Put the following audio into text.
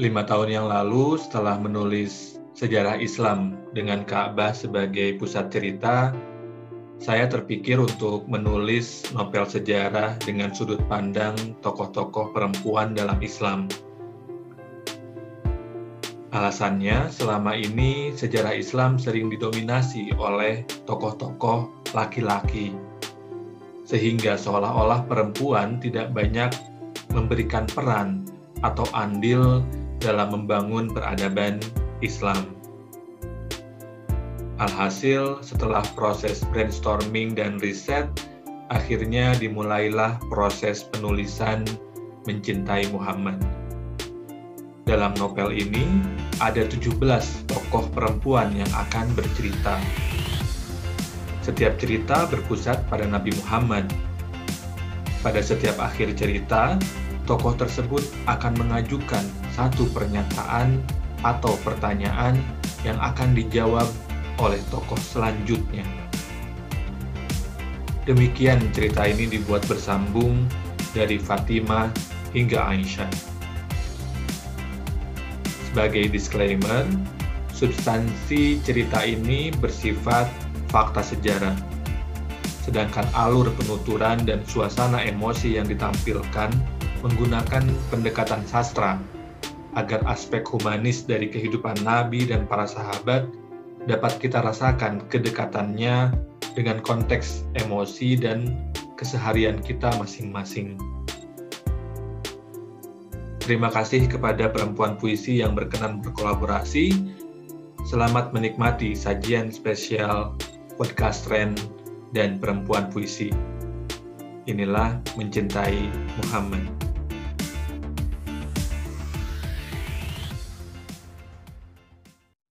Lima tahun yang lalu, setelah menulis sejarah Islam dengan Ka'bah sebagai pusat cerita, saya terpikir untuk menulis novel sejarah dengan sudut pandang tokoh-tokoh perempuan dalam Islam. Alasannya, selama ini sejarah Islam sering didominasi oleh tokoh-tokoh laki-laki, sehingga seolah-olah perempuan tidak banyak memberikan peran atau andil dalam membangun peradaban Islam. Alhasil, setelah proses brainstorming dan riset, akhirnya dimulailah proses penulisan Mencintai Muhammad. Dalam novel ini, ada 17 tokoh perempuan yang akan bercerita. Setiap cerita berpusat pada Nabi Muhammad. Pada setiap akhir cerita, tokoh tersebut akan mengajukan satu pernyataan atau pertanyaan yang akan dijawab oleh tokoh selanjutnya. Demikian cerita ini dibuat bersambung dari Fatimah hingga Aisyah. Sebagai disclaimer, substansi cerita ini bersifat fakta sejarah, sedangkan alur penuturan dan suasana emosi yang ditampilkan menggunakan pendekatan sastra agar aspek humanis dari kehidupan Nabi dan para sahabat dapat kita rasakan kedekatannya dengan konteks emosi dan keseharian kita masing-masing. Terima kasih kepada perempuan puisi yang berkenan berkolaborasi. Selamat menikmati sajian spesial podcast Ren dan perempuan puisi. Inilah mencintai Muhammad.